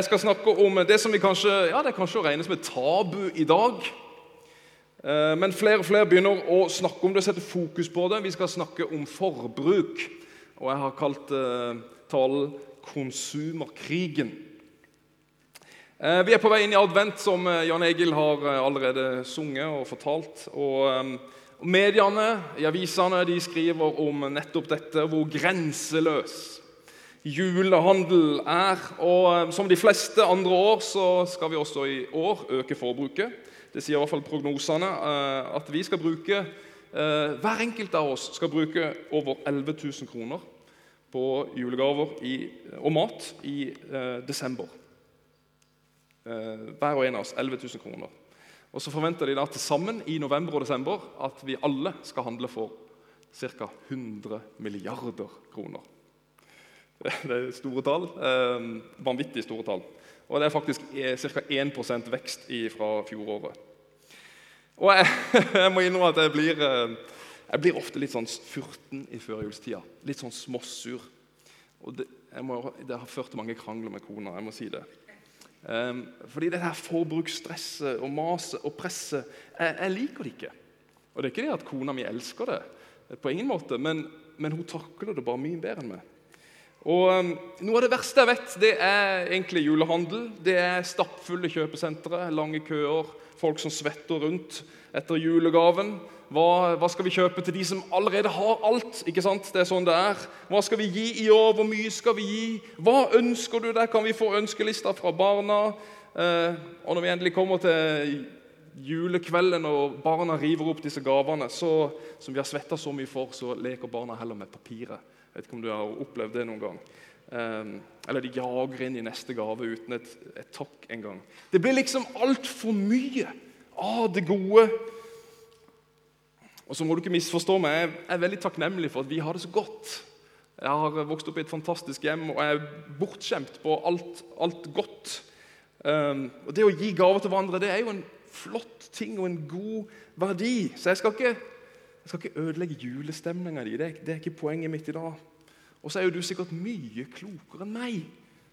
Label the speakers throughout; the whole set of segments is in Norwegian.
Speaker 1: jeg skal snakke om det som vi kanskje, ja, det er kanskje å regne som et tabu i dag. Eh, men flere og flere begynner å snakke om det, sette fokus på det. Vi skal snakke om forbruk. Og jeg har kalt eh, talen 'Konsumerkrigen'. Eh, vi er på vei inn i advent, som Jan Egil har allerede sunget og fortalt. Og, og Mediene i avisene de skriver om nettopp dette, hvor grenseløs julehandel er. Og eh, som de fleste andre år så skal vi også i år øke forbruket. Det sier i hvert fall prognosene. eh, At vi skal bruke eh, Hver enkelt av oss skal bruke over 11 000 kroner på julegaver i, og mat i desember. Hver og en av oss 11 000 kroner. Og så forventer de da til sammen i november og desember at vi alle skal handle for ca. 100 milliarder kroner. Det er store tall. Eh, vanvittig store tall. Og det er faktisk ca. 1% vekst fra fjoråret. Og jeg, jeg må innrømme at jeg blir, eh, jeg blir ofte litt sånn furten i førjulstida. Litt sånn småsur. Og det, må, det har ført til mange krangler med kona. jeg må si det. Um, fordi det her forbruksstresset og maset og presset jeg, jeg, liker det ikke. Og det er ikke det at kona mi elsker det, på ingen måte, men, men hun takler det bare mye bedre enn meg. Og um, Noe av det verste jeg vet, det er egentlig julehandel. Det er stappfulle kjøpesentre, lange køer, folk som svetter rundt etter julegaven. Hva, hva, skal vi kjøpe til de som allerede har alt? ikke sant? Det er sånn det er. Hva skal vi gi i år? Hvor mye skal vi gi? Hva ønsker du deg? Kan vi få ønskelister fra barna? Eh, og når vi endelig kommer til julekvelden og barna river opp disse gavene, så, som vi har svetta så mye for, så leker barna heller med papiret. Jeg vet ikke om du har opplevd det noen gang. Um, eller de jager inn i neste gave uten et, et takk engang. Det blir liksom altfor mye av det gode. Og så må du ikke misforstå meg, Jeg er veldig takknemlig for at vi har det så godt. Jeg har vokst opp i et fantastisk hjem og jeg er bortskjemt på alt, alt godt. Um, og Det å gi gaver til hverandre det er jo en flott ting og en god verdi. Så jeg skal ikke, jeg skal ikke ødelegge julestemninga di. Det, det, er ikke poenget mitt i dag. Og så er jo du sikkert mye klokere enn meg.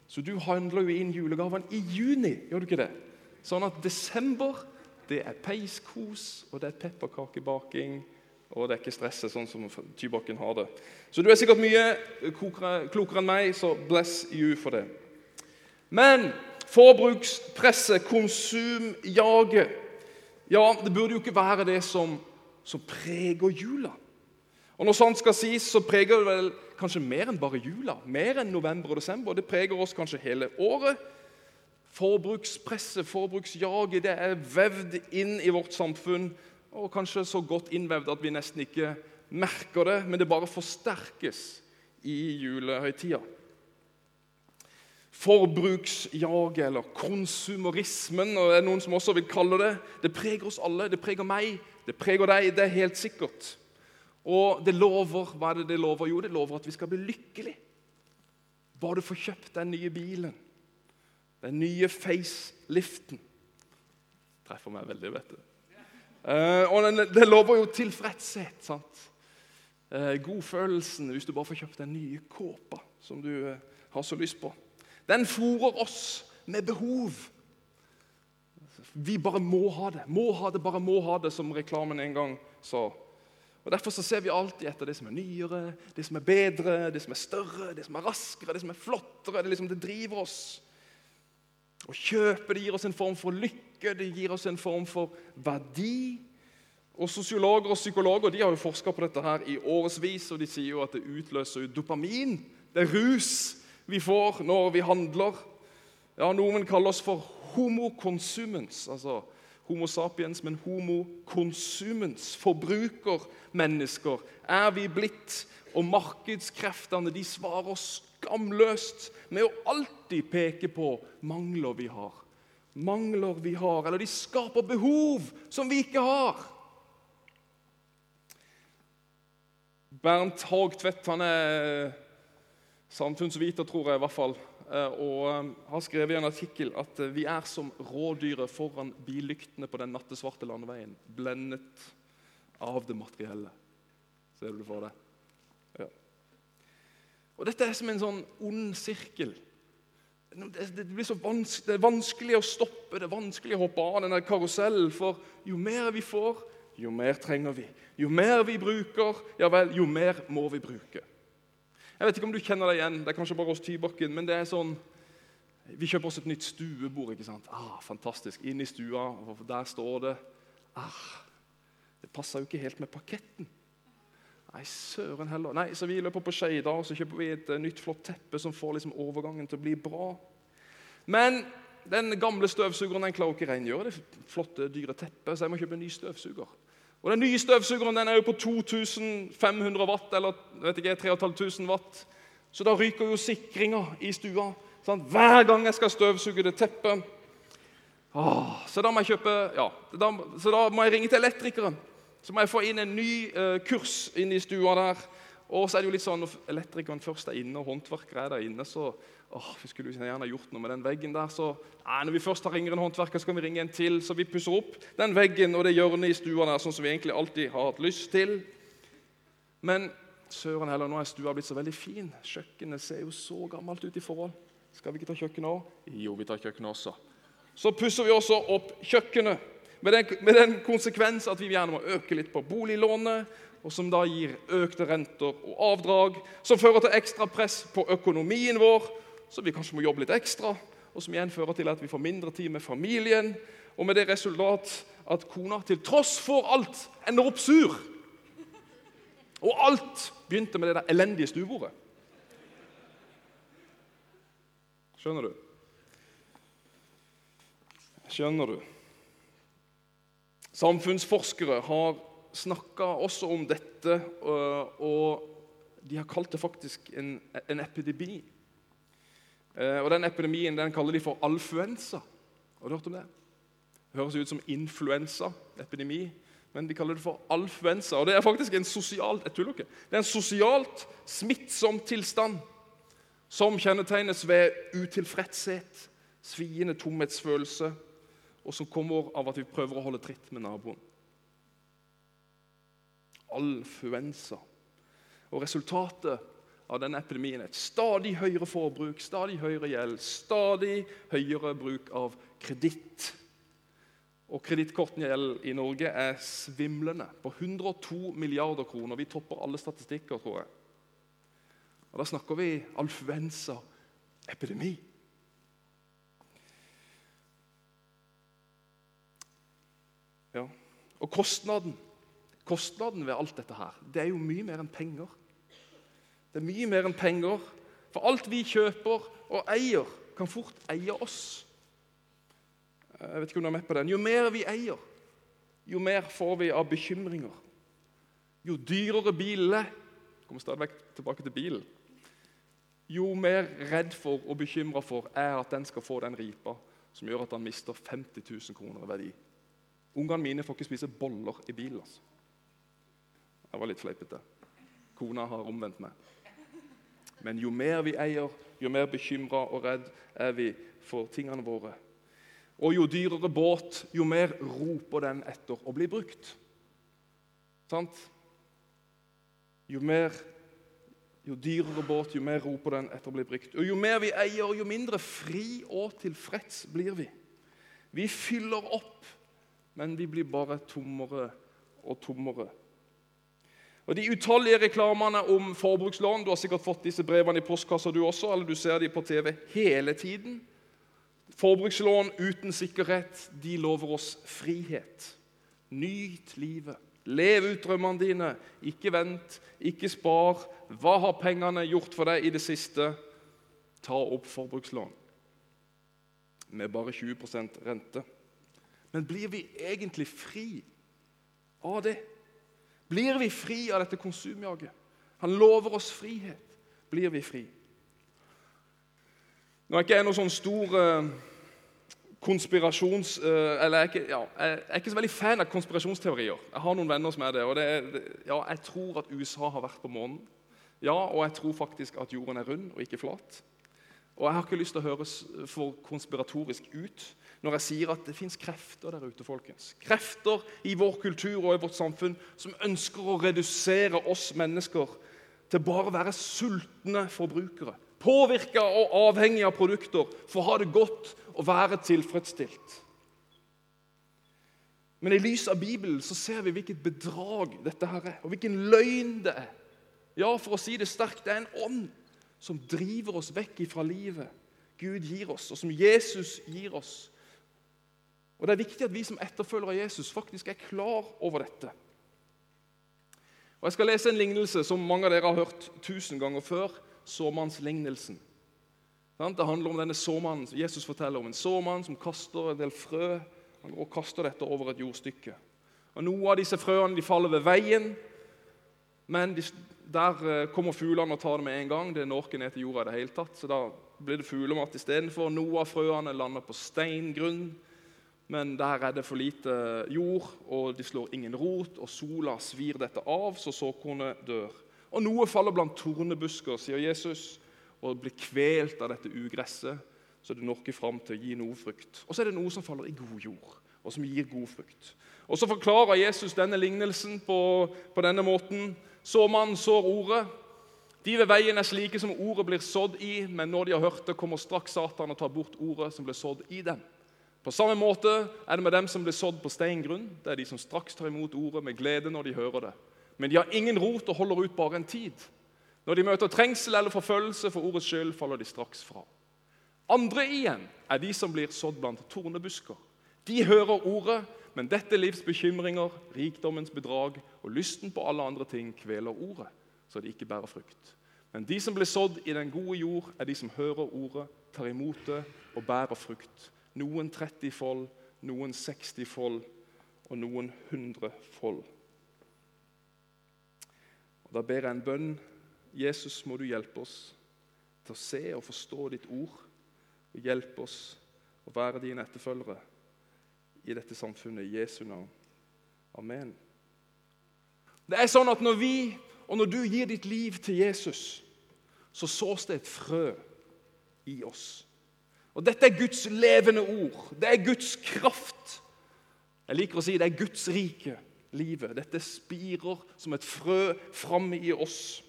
Speaker 1: Så du handler jo inn julegavene i juni, gjør du ikke det? Sånn at desember det er peiskos, og det er pepperkakebaking. Og det er ikke stresset sånn som Tybakken har det. Så du er sikkert mye klokere, enn meg, så bless you for det. Men forbrukspresset, konsumjaget Ja, det burde jo ikke være det som, som preger jula. Og når sånt skal sies, så preger det vel kanskje mer enn bare jula. Mer enn november og desember. Det preger oss kanskje hele året. Forbrukspresset, forbruksjaget, det er vevd inn i vårt samfunn. Og kanskje så godt innvevd at vi nesten ikke merker det, men det bare forsterkes i julehøytida. Forbruksjaget, eller konsumerismen, og det er noen som også vil kalle det, det preger oss alle. Det preger meg, det preger deg, det er helt sikkert. Og det lover hva er det det lover? Jo, det lover at vi skal bli lykkelige. Bare du får kjøpt den nye bilen den nye faceliften treffer meg veldig, vet du. Eh, og den, Det lover jo tilfredshet. sant? Eh, Godfølelsen hvis du bare får kjøpt den nye kåpa som du eh, har så lyst på. Den fòrer oss med behov. Vi bare må ha det. Må ha det, bare må ha det, som reklamen en gang sa. Og Derfor så ser vi alltid etter det som er nyere, det som er bedre, det som er større, det som er raskere, det som er flottere. Det, liksom, det driver oss. Å kjøpe det gir oss en form for lykke, det gir oss en form for verdi. Og Sosiologer og psykologer de har jo forska på dette her i årevis, og de sier jo at det utløser dopamin. Det er rus vi får når vi handler. Ja, Noen kaller oss for homokonsumens, altså Homo sapiens, men homo consumens. Forbrukermennesker er vi blitt. Og markedskreftene de svarer skamløst med å alltid peke på mangler vi har. Mangler vi har, eller de skaper behov som vi ikke har. Bernt Haugtvedt han er samfunnsviter, tror jeg i hvert fall, og eh, har skrevet i en artikkel at eh, vi er som rådyret foran billyktene på den nattesvarte landeveien, blendet av det materielle. Ser du det for deg? Ja. Og Dette er som en sånn ond sirkel det, blir så vanskelig, det er vanskelig å stoppe, det er vanskelig å hoppe av denne karusellen. For jo mer vi får, jo mer trenger vi. Jo mer vi bruker, ja vel, jo mer må vi bruke. Jeg vet ikke om du kjenner deg igjen. Det er kanskje bare oss Tybakken, men det er sånn Vi kjøper oss et nytt stuebord. ikke sant? Ah, Fantastisk. Inn i stua, og der står det ah, Det passer jo ikke helt med parketten. Nei, søren heller. Nei, Så vi løper på Skeida og så kjøper vi et uh, nytt, flott teppe som får liksom overgangen til å bli bra. Men den gamle støvsugeren den klarer ikke rengjøre det flotte, dyre teppet, så jeg må kjøpe en ny støvsuger. Og Den nye støvsugeren den er jo på 2500 watt, eller vet ikke, 3500 watt. Så da ryker jo sikringa i stua Sant? hver gang jeg skal støvsuge det teppet. Åh, så da må jeg kjøpe, ja, da, så da må jeg ringe til elektrikeren. Så må jeg få inn en ny uh, kurs inn i stua der. Og så er det jo litt sånn, Når elektrikeren først er inne, og håndverkere er der inne, så åh, vi skulle jo gjerne gjort noe med den veggen der. Så nei, når vi først har ringer en håndverker, så kan vi ringe en til. Så vi pusser opp den veggen og det hjørnet i stua der, sånn som vi egentlig alltid har hatt lyst til. Men søren heller, nå er stua blitt så veldig fin. Kjøkkenet ser jo så gammelt ut i forhold. Skal vi ikke ta kjøkkenet òg? Jo, vi tar kjøkkenet også. Så pusser vi også opp kjøkkenet. Med den, med den, konsekvens at vi gjerne må øke litt på boliglånet, og som da gir økte renter og avdrag, som fører til ekstra press på økonomien vår, så vi kanskje må jobbe litt ekstra, og som igjen fører til at vi får mindre tid med familien, og med det resultat at kona til tross for alt ender opp sur. Og alt begynte med det der elendige stuebordet. Skjønner du? Skjønner du? Samfunnsforskere har snakka også om dette, øh, og de har kalt det faktisk en, en epidemi. Øh, og Den epidemien den kaller de for alfluensa. Har du hørt om det? Det høres ut som influensaepidemi, men de kaller det for alfluensa. Og Det er faktisk en sosialt jeg tuller ikke, det er en sosialt smittsom tilstand som kjennetegnes ved utilfredshet, sviende tomhetsfølelse, og som kommer av at vi prøver å holde tritt med naboen. Alfluensa. Og Resultatet av denne epidemien et stadig høyere forbruk, stadig høyere gjeld, stadig høyere bruk av kreditt. Og Kredittkortgjeld i Norge er svimlende, på 102 milliarder kroner. Vi topper alle statistikker, tror jeg. Og Da snakker vi alfluensaepidemi. Ja. Og kostnaden kostnaden ved alt dette her, det er jo mye mer enn penger. Det er mye mer enn penger. For alt vi kjøper og eier, kan fort eie oss. Jeg vet ikke om du er med på den. Jo mer vi eier, jo mer får vi av bekymringer. Jo dyrere bilen er kommer stadig vekk tilbake til bilen. Jo mer redd for og bekymra for er at den skal få den ripa som gjør at han mister 50 000 kroner i verdi. Ungene mine får ikke spise boller i bilen. altså. Jeg var litt fleipete. Kona har omvendt meg. Men jo mer vi eier, jo mer bekymra og redd er vi for tingene våre. Og jo dyrere båt, jo mer roper den etter å bli brukt. Sant? Jo, mer, jo dyrere båt, jo mer roper den etter å bli brukt. Og jo mer vi eier, jo mindre fri og tilfreds blir vi. Vi fyller opp men vi blir bare tommere og tommere. Og De utallige reklamene om forbrukslån Du har sikkert fått disse brevene i postkassa, du også, eller du ser dem på TV hele tiden. Forbrukslån uten sikkerhet, de lover oss frihet. Nyt livet. Lev ut drømmene dine. Ikke vent, ikke spar. Hva har pengene gjort for deg i det siste? Ta opp forbrukslån med bare 20% rente. Men blir vi egentlig fri av det? Blir vi fri av dette konsumjaget? Han lover oss frihet. Blir vi fri? Nå er ikke jeg noen sånn stor uh, konspirasjons... Uh, eller jeg er, ikke, ja, jeg er, ikke, så veldig fan av konspirasjonsteorier. Jeg har noen venner som er det. og det er, ja, Jeg tror at USA har vært på månen. Ja, og jeg tror faktisk at jorden er rund og ikke flat. Og jeg har ikke lyst til å høres for konspiratorisk ut når jeg sier at det fins krefter der ute, folkens. Krefter i vår kultur og i vårt samfunn som ønsker å redusere oss mennesker til bare å være sultne forbrukere. Påvirka og avhengig av produkter for å ha det godt og være tilfredsstilt. Men i lys av Bibelen så ser vi hvilket bedrag dette her er, og hvilken løgn det er. Ja, for å si det sterkt, det er en ånd som driver oss vekk fra livet Gud gir oss, og som Jesus gir oss. Og Det er viktig at vi som etterfølgere av Jesus faktisk er klar over dette. Og Jeg skal lese en lignelse som mange av dere har hørt tusen ganger før. Såmannslignelsen. Det handler om denne såmannen Jesus forteller om en såmann som kaster en del frø. Og kaster dette over et jordstykke. Og Noen av disse frøene de faller ved veien, men de, der eh, kommer fuglene og tar det med en gang. Det når ikke ned til jorda i det hele tatt, så da blir det fuglemat istedenfor. Noen av frøene lander på steingrunn, men der er det for lite jord, og de slår ingen rot, og sola svir dette av, så såkornet dør. Og noe faller blant tornebusker, sier Jesus, og blir kvelt av dette ugresset, så det når ikke fram til å gi noe frukt. Og så er det noe som faller i god jord, og som gir god frukt. Og Så forklarer Jesus denne lignelsen på, på denne måten. Såmannen sår ordet. De ved veien er slike som ordet blir sådd i, men når de har hørt det, kommer straks Satan og tar bort ordet som ble sådd i dem. På samme måte er det med dem som blir sådd på steingrunn. Det er de som straks tar imot ordet med glede når de hører det. Men de har ingen rot og holder ut bare en tid. Når de møter trengsel eller forfølgelse for ordets skyld, faller de straks fra. Andre igjen er de som blir sådd blant tornebusker. De hører ordet, men dette livs bekymringer, rikdommens bedrag og lysten på alle andre ting kveler ordet, så de ikke bærer frukt. Men de som blir sådd i den gode jord, er de som hører ordet, tar imot det og bærer frukt. Noen 30 fold, noen 60 fold og noen 100 fold. Og Da ber jeg en bønn. Jesus, må du hjelpe oss til å se og forstå ditt ord. Og hjelpe oss å være dine etterfølgere i dette samfunnet. I Jesu navn. Amen. Det er sånn at Når vi og når du gir ditt liv til Jesus, så sås det et frø i oss. Og Dette er Guds levende ord. Det er Guds kraft. Jeg liker å si det er Guds rike livet. Dette spirer som et frø framme i oss.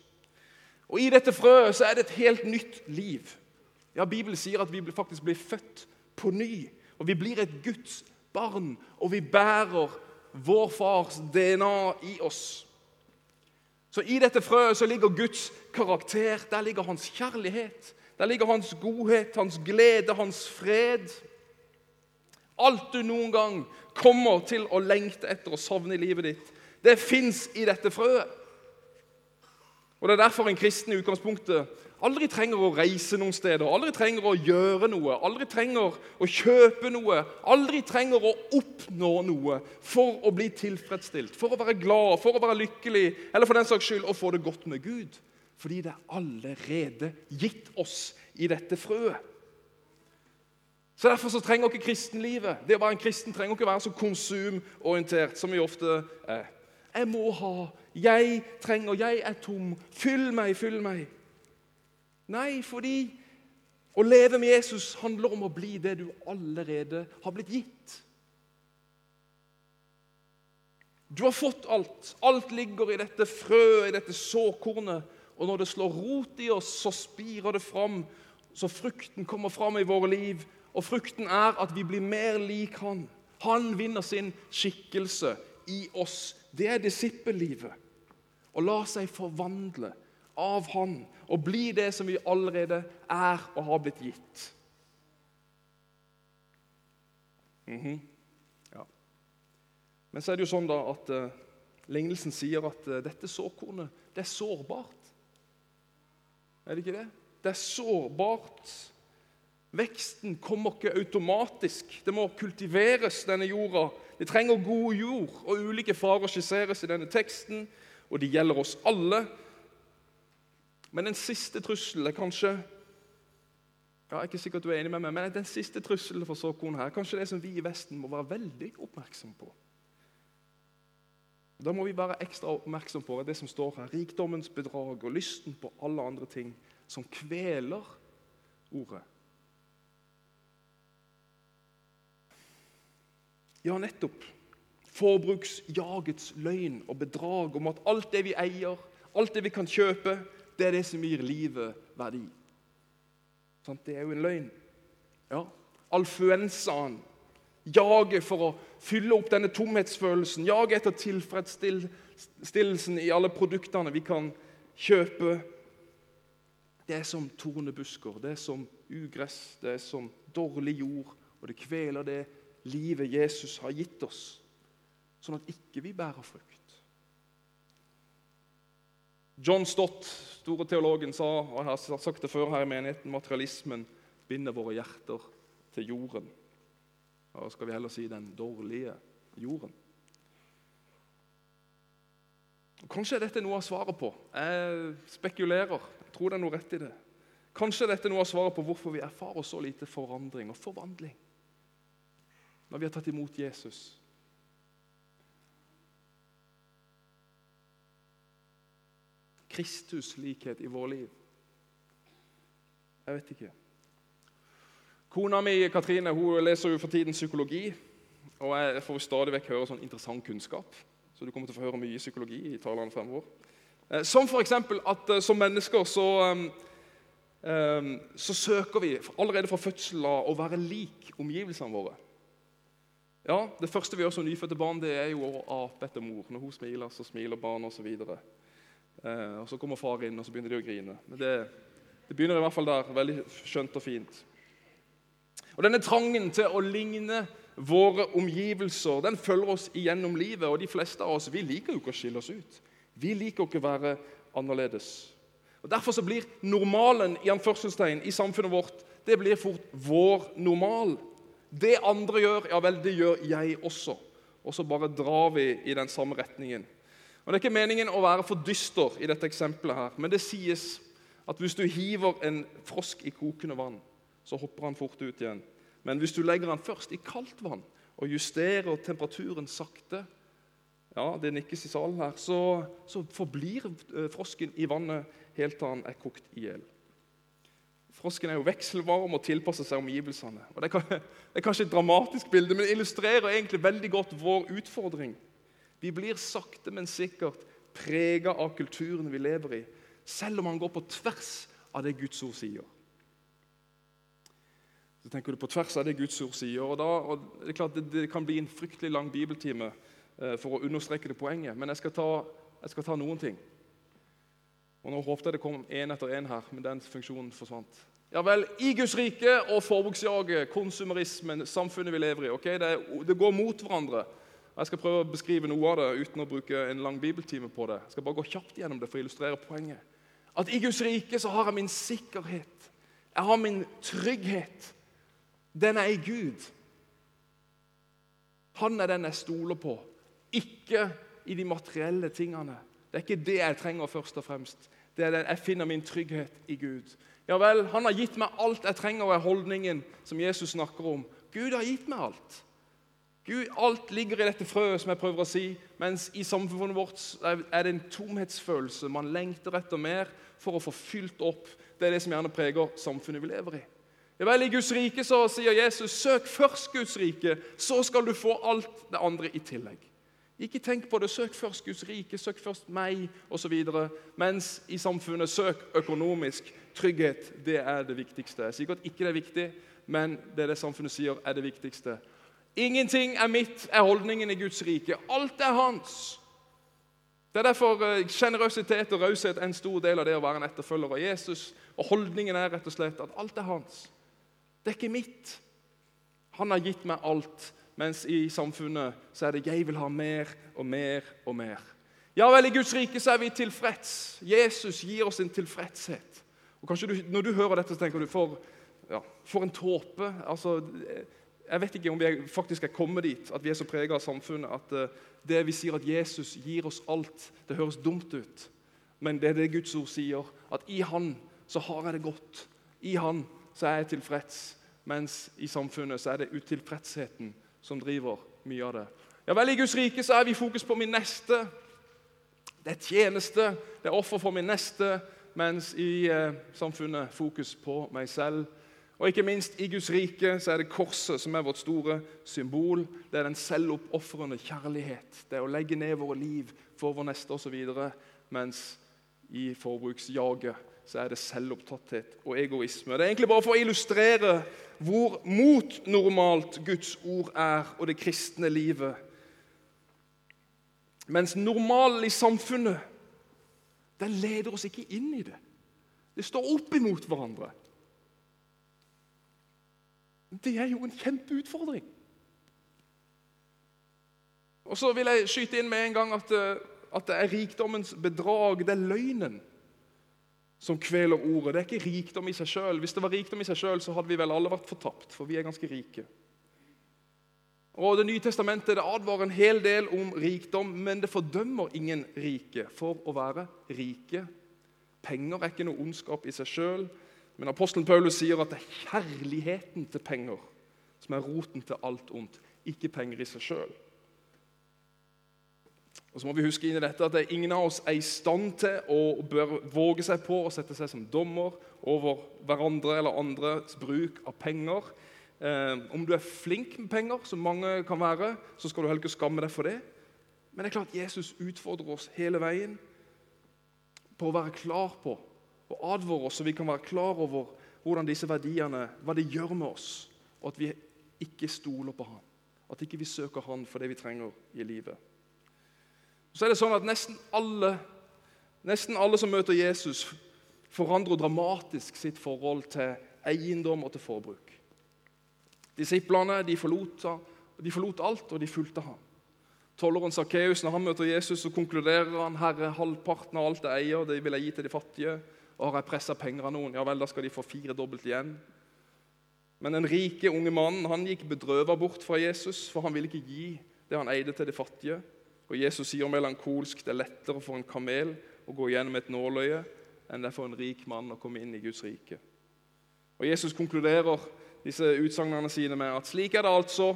Speaker 1: Og I dette frøet så er det et helt nytt liv. Ja, Bibelen sier at vi faktisk blir født på ny. Og vi blir et Guds barn, og vi bærer vår fars DNA i oss. Så I dette frøet så ligger Guds karakter, der ligger hans kjærlighet. Der ligger hans godhet, hans glede, hans fred. Alt du noen gang kommer til å lengte etter og savne i livet ditt, det fins i dette frøet. Og Det er derfor en kristen i utgangspunktet aldri trenger å reise noen steder, aldri trenger å gjøre noe, aldri trenger å kjøpe noe, aldri trenger å oppnå noe for å bli tilfredsstilt, for å være glad, for å være lykkelig, eller for den saks skyld å få det godt med Gud. Fordi det er allerede gitt oss i dette frøet. Så Derfor så trenger ikke kristenlivet Det å være en kristen trenger ikke være så konsumorientert som vi ofte er. Jeg må ha, jeg trenger, jeg er tom. Fyll meg, fyll meg. Nei, fordi å leve med Jesus handler om å bli det du allerede har blitt gitt. Du har fått alt. Alt ligger i dette frøet, i dette såkornet. Og når det slår rot i oss, så spirer det fram, så frukten kommer fram i våre liv. Og frukten er at vi blir mer lik han. Han vinner sin skikkelse i oss. Det er disippellivet. Å la seg forvandle av Han og bli det som vi allerede er og har blitt gitt. Mm -hmm. ja. Men så er det jo sånn da at uh, lignelsen sier at uh, dette såkornet det er sårbart. Er det ikke det? Det er sårbart. Veksten kommer ikke automatisk. Det må kultiveres, denne jorda. Det trenger god jord, og ulike farer skisseres i denne teksten, og de gjelder oss alle. Men den siste trusselen er kanskje ja, Jeg er ikke sikkert du er enig med meg, men den siste trusselen for såkorn her, kanskje det som vi i Vesten må være veldig oppmerksom på. Da må vi være ekstra oppmerksom på det som står her. Rikdommens bedrag og lysten på alle andre ting som kveler ordet. Ja, nettopp. Forbruksjagets løgn og bedrag om at alt det vi eier, alt det vi kan kjøpe, det er det som gir livet verdi. Det er jo en løgn. Ja. Alfluensaen. Jaget for å fylle opp denne tomhetsfølelsen. jage etter tilfredsstillelsen i alle produktene vi kan kjøpe. Det er som tornebusker, det er som ugress, det er som dårlig jord. Og det kveler det livet Jesus har gitt oss, sånn at ikke vi bærer frukt. John Stott, store teologen, sa og jeg har sagt det før her i menigheten, materialismen binder våre hjerter til jorden. Da skal vi heller si den dårlige jorden. Kanskje er dette noe av svaret på. Jeg spekulerer. Jeg tror det er noe rett i det. Kanskje er dette noe av svaret på hvorfor vi erfarer så lite forandring og forvandling når vi har tatt imot Jesus. Kristus-likhet i vår liv? Jeg vet ikke. Kona mi Katrine hun leser jo for tiden psykologi. Og jeg får stadig vekk høre sånn interessant kunnskap. Så du kommer til å få høre mye psykologi i talene fremover. Eh, som f.eks. at eh, som mennesker så, um, så søker vi allerede fra fødselen av å være lik omgivelsene våre. Ja, Det første vi gjør som nyfødte barn, det er jo å ape etter mor. Når hun smiler, så smiler barnet osv. Eh, og så kommer far inn, og så begynner de å grine. Men det, det begynner i hvert fall der. Veldig skjønt og fint. Og Denne trangen til å ligne våre omgivelser den følger oss igjennom livet. Og de fleste av oss vi liker jo ikke å skille oss ut. Vi liker ikke å være annerledes. Og Derfor så blir normalen i anførselstegn i samfunnet vårt det blir fort vår normal. Det andre gjør, ja vel, det gjør jeg også. Og så bare drar vi i den samme retningen. Og Det er ikke meningen å være for dyster i dette eksempelet, her, men det sies at hvis du hiver en frosk i kokende vann, så hopper han fort ut igjen. Men hvis du legger han først i kaldt vann og justerer temperaturen sakte, ja, det nikkes i salen her, så, så forblir eh, frosken i vannet helt til han er kokt i hjel. Frosken er jo vekselvarm og tilpasser seg omgivelsene. Og det, er kanskje et dramatisk bilde, men det illustrerer egentlig veldig godt vår utfordring. Vi blir sakte, men sikkert prega av kulturen vi lever i, selv om han går på tvers av det Guds ord sier. Så tenker du på tvers av det Guds ord sier, og, da, og det, er klart det, det, kan bli en fryktelig lang bibeltime eh, for å understreke det poenget, men jeg skal ta, jeg skal ta noen ting. Og Nå håpet jeg det kom én etter én her, men den funksjonen forsvant. Ja vel, I Guds rike og forbruksjaget, konsumerismen, samfunnet vi lever i. ok, det, det går mot hverandre. Jeg skal prøve å beskrive noe av det uten å bruke en lang bibeltime på det. Jeg skal bare gå kjapt gjennom det for å illustrere poenget. At i Guds rike så har jeg min sikkerhet. Jeg har min trygghet. Den er i Gud. Han er den jeg stoler på, ikke i de materielle tingene. Det er ikke det jeg trenger først og fremst. Det er det Jeg finner min trygghet i Gud. Ja vel, Han har gitt meg alt jeg trenger, og er holdningen som Jesus snakker om. Gud har gitt meg alt. Gud, alt ligger i dette frøet, som jeg prøver å si, mens i samfunnet vårt er det en tomhetsfølelse. Man lengter etter mer for å få fylt opp. Det er det som gjerne preger samfunnet vi lever i. Ja vel, I Guds rike så sier Jesus søk først Guds rike, så skal du få alt det andre i tillegg. Ikke tenk på det. Søk først Guds rike, søk først meg osv. Mens i samfunnet søk økonomisk trygghet. Det er det viktigste. Sier ikke det er viktig, men det er det samfunnet sier er det viktigste. Ingenting er mitt, er holdningen i Guds rike. Alt er hans. Det er derfor sjenerøsitet Generøsitet og raushet er en stor del av det å være en etterfølger av Jesus. Og Holdningen er rett og slett at alt er hans. Det er ikke mitt. Han har gitt meg alt, mens i samfunnet så er det 'jeg vil ha mer og mer og mer'. Ja vel, i Guds rike så er vi tilfreds. Jesus gir oss en tilfredshet. Og kanskje du, Når du hører dette, så tenker du for, ja, for en tåpe. Altså, jeg vet ikke om vi faktisk er kommet dit at vi er så prega av samfunnet at uh, det vi sier at Jesus gir oss alt, det høres dumt ut. Men det er det Guds ord sier. At i Han så har jeg det godt. I Han så er jeg tilfreds. Mens i samfunnet så er det utilfredsheten som driver mye av det. Ja vel, I Guds rike så er vi fokus på min neste. Det er tjeneste, det er offer for min neste. Mens i eh, samfunnet fokus på meg selv og ikke minst i Guds rike så er det korset som er vårt store symbol. Det er den selvoppofrende kjærlighet. Det er å legge ned våre liv for vår neste osv. Mens i forbruksjaget så er det selvopptatthet og egoisme. Det er egentlig bare for å illustrere hvor motnormalt Guds ord er og det kristne livet. Mens normalen i samfunnet den leder oss ikke inn i det. Det står opp imot hverandre. Det er jo en kjempeutfordring. Og så vil jeg skyte inn med en gang at, eh, at det er rikdommens bedrag, det er løgnen, som kveler ordet. Det er ikke rikdom i seg sjøl. Hvis det var rikdom i seg sjøl, hadde vi vel alle vært fortapt, for vi er ganske rike. Og Det nye testamentet det advarer en hel del om rikdom, men det fordømmer ingen rike for å være rike. Penger er ikke noe ondskap i seg sjøl, men apostelen Paulus sier at det er kjærligheten til penger som er roten til alt ondt, ikke penger i seg sjøl. Og så må vi huske inn i dette at det ingen av oss er i stand til å bør våge seg på å sette seg som dommer over hverandre eller andres bruk av penger. Eh, om du er flink med penger, som mange kan være, så skal du heller ikke skamme deg for det. Men det er klart Jesus utfordrer oss hele veien på å være klar på og advare oss, så vi kan være klar over hvordan disse verdiene hva det gjør med oss, og at vi ikke stoler på Han. At ikke vi søker Han for det vi trenger i livet. Så er det sånn at Nesten alle, nesten alle som møter Jesus, forandrer dramatisk sitt forhold til eiendom og til forbruk. Disiplene de forlot, de forlot alt, og de fulgte ham. Tolleren Sakkeus, når han møter Jesus, så konkluderer han herre, halvparten av alt jeg eier, det vil jeg gi til de fattige. Og har jeg pressa penger av noen, ja vel, da skal de få fire dobbelt igjen. Men den rike unge mannen han gikk bedrøva bort fra Jesus, for han ville ikke gi det han eide, til de fattige. Og Jesus sier melankolsk det er lettere for en kamel å gå gjennom et nåløye enn det er for en rik mann å komme inn i Guds rike. Og Jesus konkluderer disse utsagnene sine med at slik er det altså.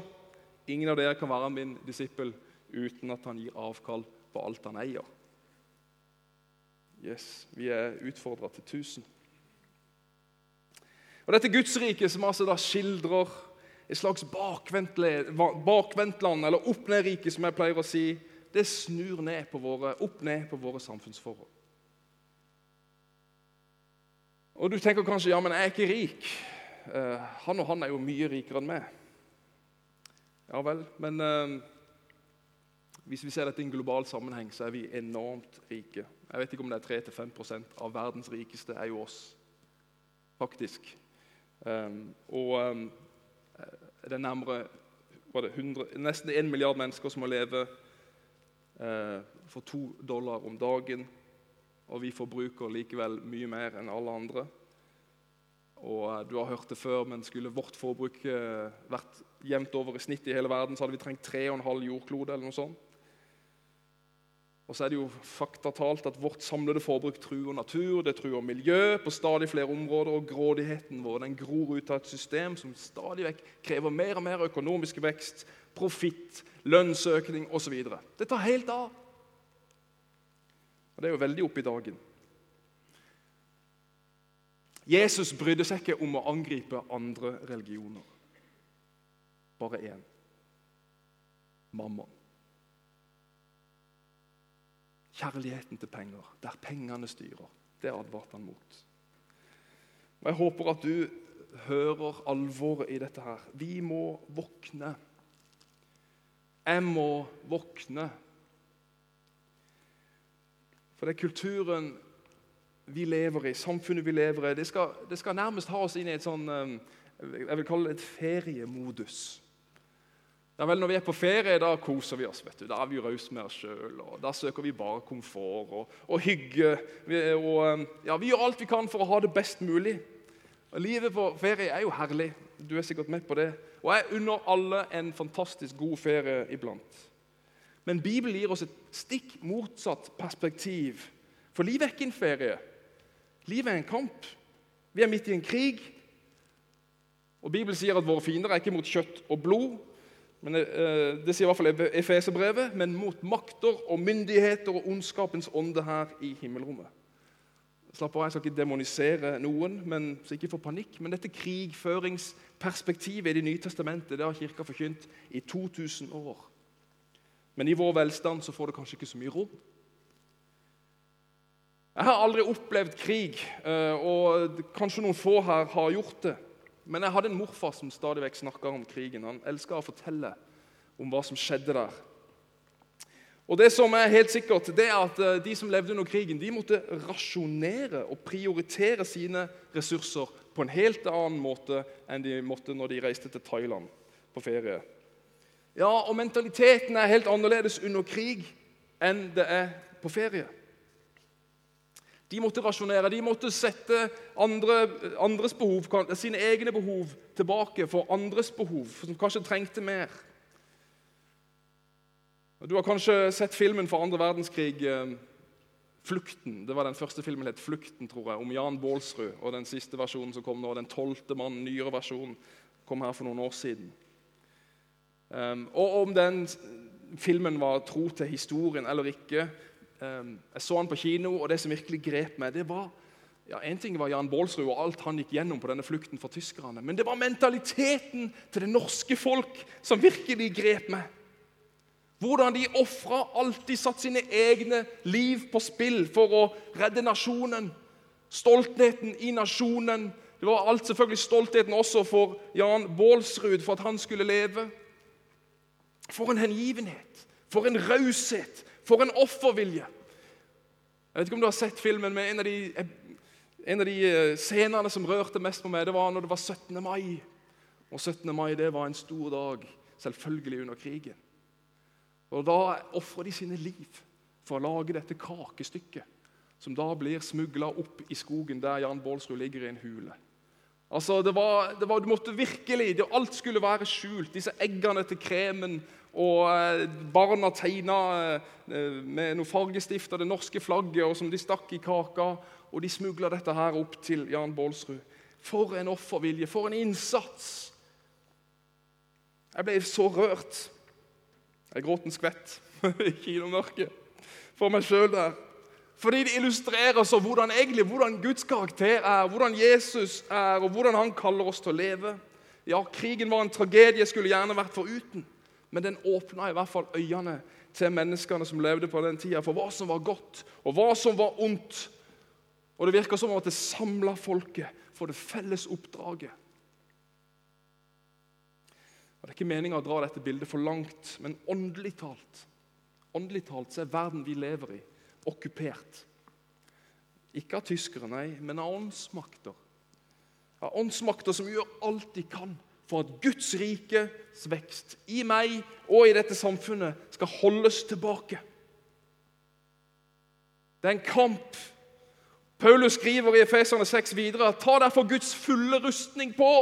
Speaker 1: Ingen av dere kan være min disippel uten at han gir avkall på alt han eier. Yes, Vi er utfordra til 1000. Og Dette Gudsriket, som altså da skildrer et slags bakvendtland, eller opp-ned-rike, som jeg pleier å si, det snur ned våre, opp ned på våre samfunnsforhold. Og Du tenker kanskje ja, men jeg er ikke rik. Uh, han og han er jo mye rikere enn meg. Ja vel, men uh, hvis vi ser dette i en global sammenheng, så er vi enormt rike. Jeg vet ikke om det er 3-5 av verdens rikeste er jo oss, faktisk. Um, og um, det er nærmere det 100, nesten 1 milliard mennesker som må leve for to dollar om dagen. Og vi forbruker likevel mye mer enn alle andre. Og uh, Du har hørt det før, men skulle vårt forbruk uh, vært jevnt over i snitt i hele verden, så hadde vi trengt 3,5 jordklode. eller noe sånt. Og så er det jo faktatalt at Vårt samlede forbruk truer natur, det truer miljø på stadig flere områder. Og grådigheten vår den gror ut av et system som stadig vekk krever mer og mer økonomisk vekst, profitt, lønnsøkning osv. Det tar helt av. Og Det er jo veldig oppe i dagen. Jesus brydde seg ikke om å angripe andre religioner. Bare én mammon. Kjærligheten til penger, der pengene styrer. Det advarte han mot. Og Jeg håper at du hører alvoret i dette her. Vi må våkne. Jeg må våkne. For det er kulturen vi lever i, samfunnet vi lever i, det skal, det skal nærmest ha oss inn i et sånn eh, Jeg vil kalle det et feriemodus. Ja vel, Når vi er på ferie, da koser vi oss. vet du. Da er vi rause med oss sjøl. Da søker vi bare komfort og, og hygge. Vi, og, um, ja, vi gjør alt vi kan for å ha det best mulig. Og Livet på ferie er jo herlig. Du er sikkert med på det. Og jeg unner alle en fantastisk god ferie iblant. Men Bibelen gir oss et stikk motsatt perspektiv. For livet er ikke en ferie. Livet er en kamp. Vi er midt i en krig. Og Bibelen sier at våre fiender er ikke mot kjøtt og blod, men, eh, det sier i hvert fall Efeserbrevet, men mot makter og myndigheter og ondskapens ånde her i himmelrommet. Slapp av, Jeg skal ikke demonisere noen, men, så ikke få panikk. Men dette krigføringsperspektivet i Det nye testamentet det har Kirka forkynt i 2000 år. Men i vår velstand så får det kanskje ikke så mye rom. Jeg har aldri opplevd krig, eh, og kanskje noen få her har gjort det. Men jeg hadde en morfar som stadig vekk snakka om krigen. Han elska å fortelle om hva som skjedde der. Og Det som er helt sikkert, det er at eh, de som levde under krigen, de måtte rasjonere og prioritere sine ressurser på en helt annen måte enn de måtte når de reiste til Thailand på ferie. Ja, og mentaliteten er helt annerledes under krig enn det er på ferie. De måtte rasjonere, de måtte sette andre, andres behov, sine egne behov tilbake for andres behov, som kanskje trengte mer. Du har kanskje sett filmen fra andre verdenskrig, eh, 'Flukten'. Det var Den første filmen het 'Flukten', tror jeg, om Jan Baalsrud. Og den siste versjonen som kom nå, den tolvte mann, nyere versjonen, kom her for noen år siden. Um, og om den filmen var tro til historien eller ikke Jeg så han på kino, og det som virkelig grep meg, det var ja, En ting var Jan Baalsrud og alt han gikk gjennom på denne flukten fra tyskerne, men det var mentaliteten til det norske folk som virkelig grep meg. Hvordan de ofra alltid satt sine egne liv på spill for å redde nasjonen. Stoltheten i nasjonen. Det var alt selvfølgelig stoltheten også for Jan Baalsrud, for at han skulle leve. For en hengivenhet, for en raushet, for en offervilje. Jeg vet ikke om du har sett filmen, men en av de, de eh, scenene som rørte mest på meg, det var når det var 17. mai. Og 17. mai det var en stor dag, selvfølgelig under krigen. Og Da ofrer de sine liv for å lage dette kakestykket, som da blir smugla opp i skogen der Jan Baalsrud ligger i en hule. Altså, det var, det var, Du måtte virkelig, det, Alt skulle være skjult. Disse eggene til kremen og eh, barna tegna eh, med noe fargestift av det norske flagget og som de stakk i kaka. Og de smugla dette her opp til Jan Baalsrud. For en offervilje, for en innsats! Jeg ble så rørt. Jeg gråt en skvett i kinomørket for meg sjøl der. Fordi det illustrerer så hvordan, egentlig, hvordan Guds karakter er, hvordan Jesus er, og hvordan han kaller oss til å leve. Ja, krigen var en tragedie, skulle gjerne vært foruten. Men den åpna i hvert fall øynene til menneskene som levde på den tida, for hva som var godt, og hva som var ondt. Og det virker som at det samla folket for det felles oppdraget. Og Det er ikke meninga å dra dette bildet for langt, men åndelig talt åndelig talt så er verden vi lever i, okkupert. Ikke av tyskere, nei, men av åndsmakter. Av åndsmakter som gjør alt de kan for at Guds rikes vekst i meg og i dette samfunnet skal holdes tilbake. Det er en kamp. Paulus skriver i Efeserne 6 videre ta derfor Guds fulle rustning på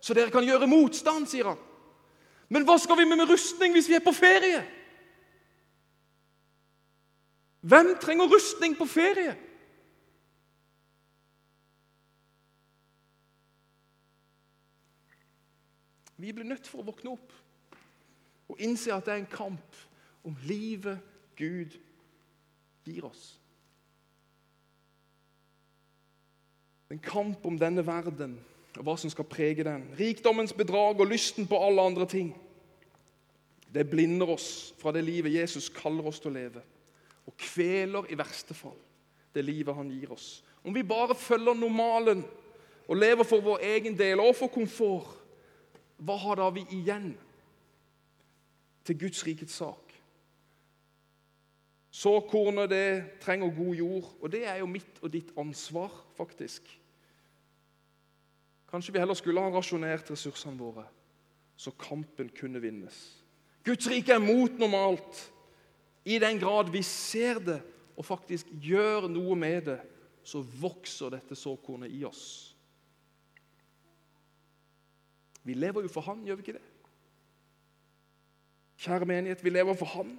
Speaker 1: så dere kan gjøre motstand, sier han. Men hva skal vi med, med rustning hvis vi er på ferie? Hvem trenger rustning på ferie? Vi blir nødt for å våkne opp og innse at det er en kamp om livet Gud gir oss. En kamp om denne verden og hva som skal prege den. Rikdommens bedrag og lysten på alle andre ting. Det blinder oss fra det livet Jesus kaller oss til å leve, og kveler i verste fall det livet han gir oss. Om vi bare følger normalen og lever for vår egen del og for komfort, hva har da vi igjen til Guds rikets sak? Såkornet det trenger god jord, og det er jo mitt og ditt ansvar, faktisk. Kanskje vi heller skulle ha rasjonert ressursene våre, så kampen kunne vinnes. Guds rike er mot normalt. I den grad vi ser det og faktisk gjør noe med det, så vokser dette såkornet i oss. Vi lever jo for Han, gjør vi ikke det? Kjære menighet, vi lever for Han.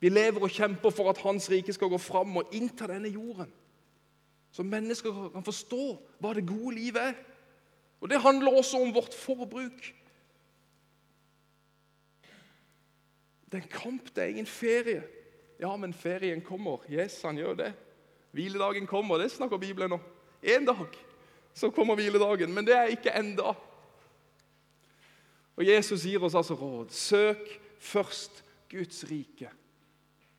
Speaker 1: Vi lever og kjemper for at Hans rike skal gå fram og innta denne jorden. Så mennesker kan forstå hva det gode livet er. Og det handler også om vårt forbruk. Det er en kamp, det er ingen ferie. Ja, men ferien kommer. Yes, han gjør det. Hviledagen kommer, det snakker Bibelen om. En dag så kommer hviledagen, men det er ikke enda. Og Jesus gir oss altså råd. Søk først Guds rike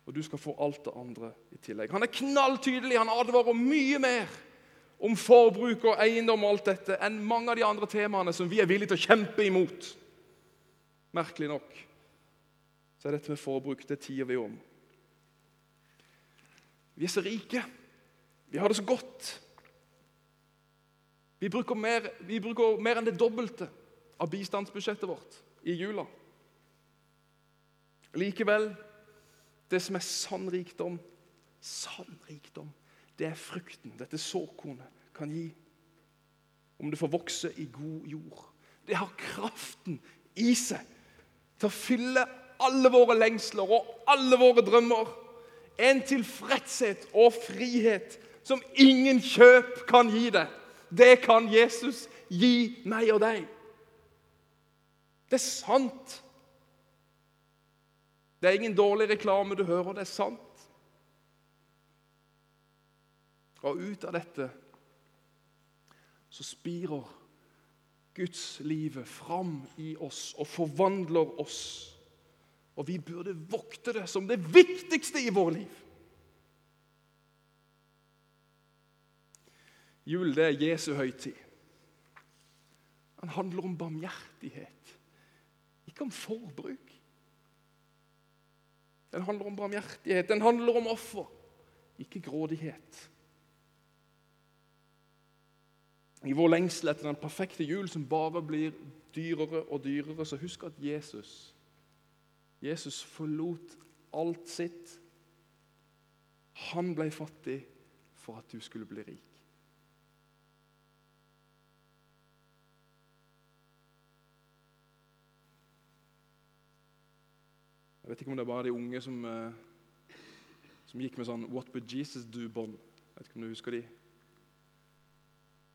Speaker 1: og du skal få alt det andre i tillegg. Han er knalltydelig. Han advarer mye mer om forbruk og eiendom og alt dette enn mange av de andre temaene som vi er villige til å kjempe imot. Merkelig nok så er dette med forbruk det tier vi om. Vi er så rike. Vi har det så godt. Vi bruker mer, vi bruker mer enn det dobbelte av bistandsbudsjettet vårt i jula. Likevel, det som er sann rikdom, sann rikdom, det er frukten dette såkornet kan gi. Om det får vokse i god jord. Det har kraften i seg til å fylle alle våre lengsler og alle våre drømmer. En tilfredshet og frihet som ingen kjøp kan gi deg. Det kan Jesus gi meg og deg. Det er sant. Det er ingen dårlig reklame du hører, det er sant. Og ut av dette så spirer Guds livet fram i oss og forvandler oss. Og vi burde vokte det som det viktigste i våre liv. Jul det er Jesu høytid. Den handler om barmhjertighet, ikke om forbruk. Den handler om barmhjertighet, den handler om offer, ikke grådighet. I vår lengsel etter den perfekte jul, som bare blir dyrere og dyrere, så husk at Jesus Jesus forlot alt sitt. Han ble fattig for at du skulle bli rik. Jeg vet ikke om det er bare de unge som, eh, som gikk med sånn 'What would Jesus do?'-bånd. Jeg vet ikke om du husker de?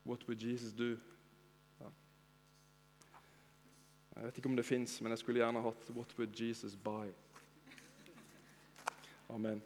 Speaker 1: What would Jesus do? Ja. Jeg vet ikke om det fins, men jeg skulle gjerne hatt What would Jesus buy? Amen.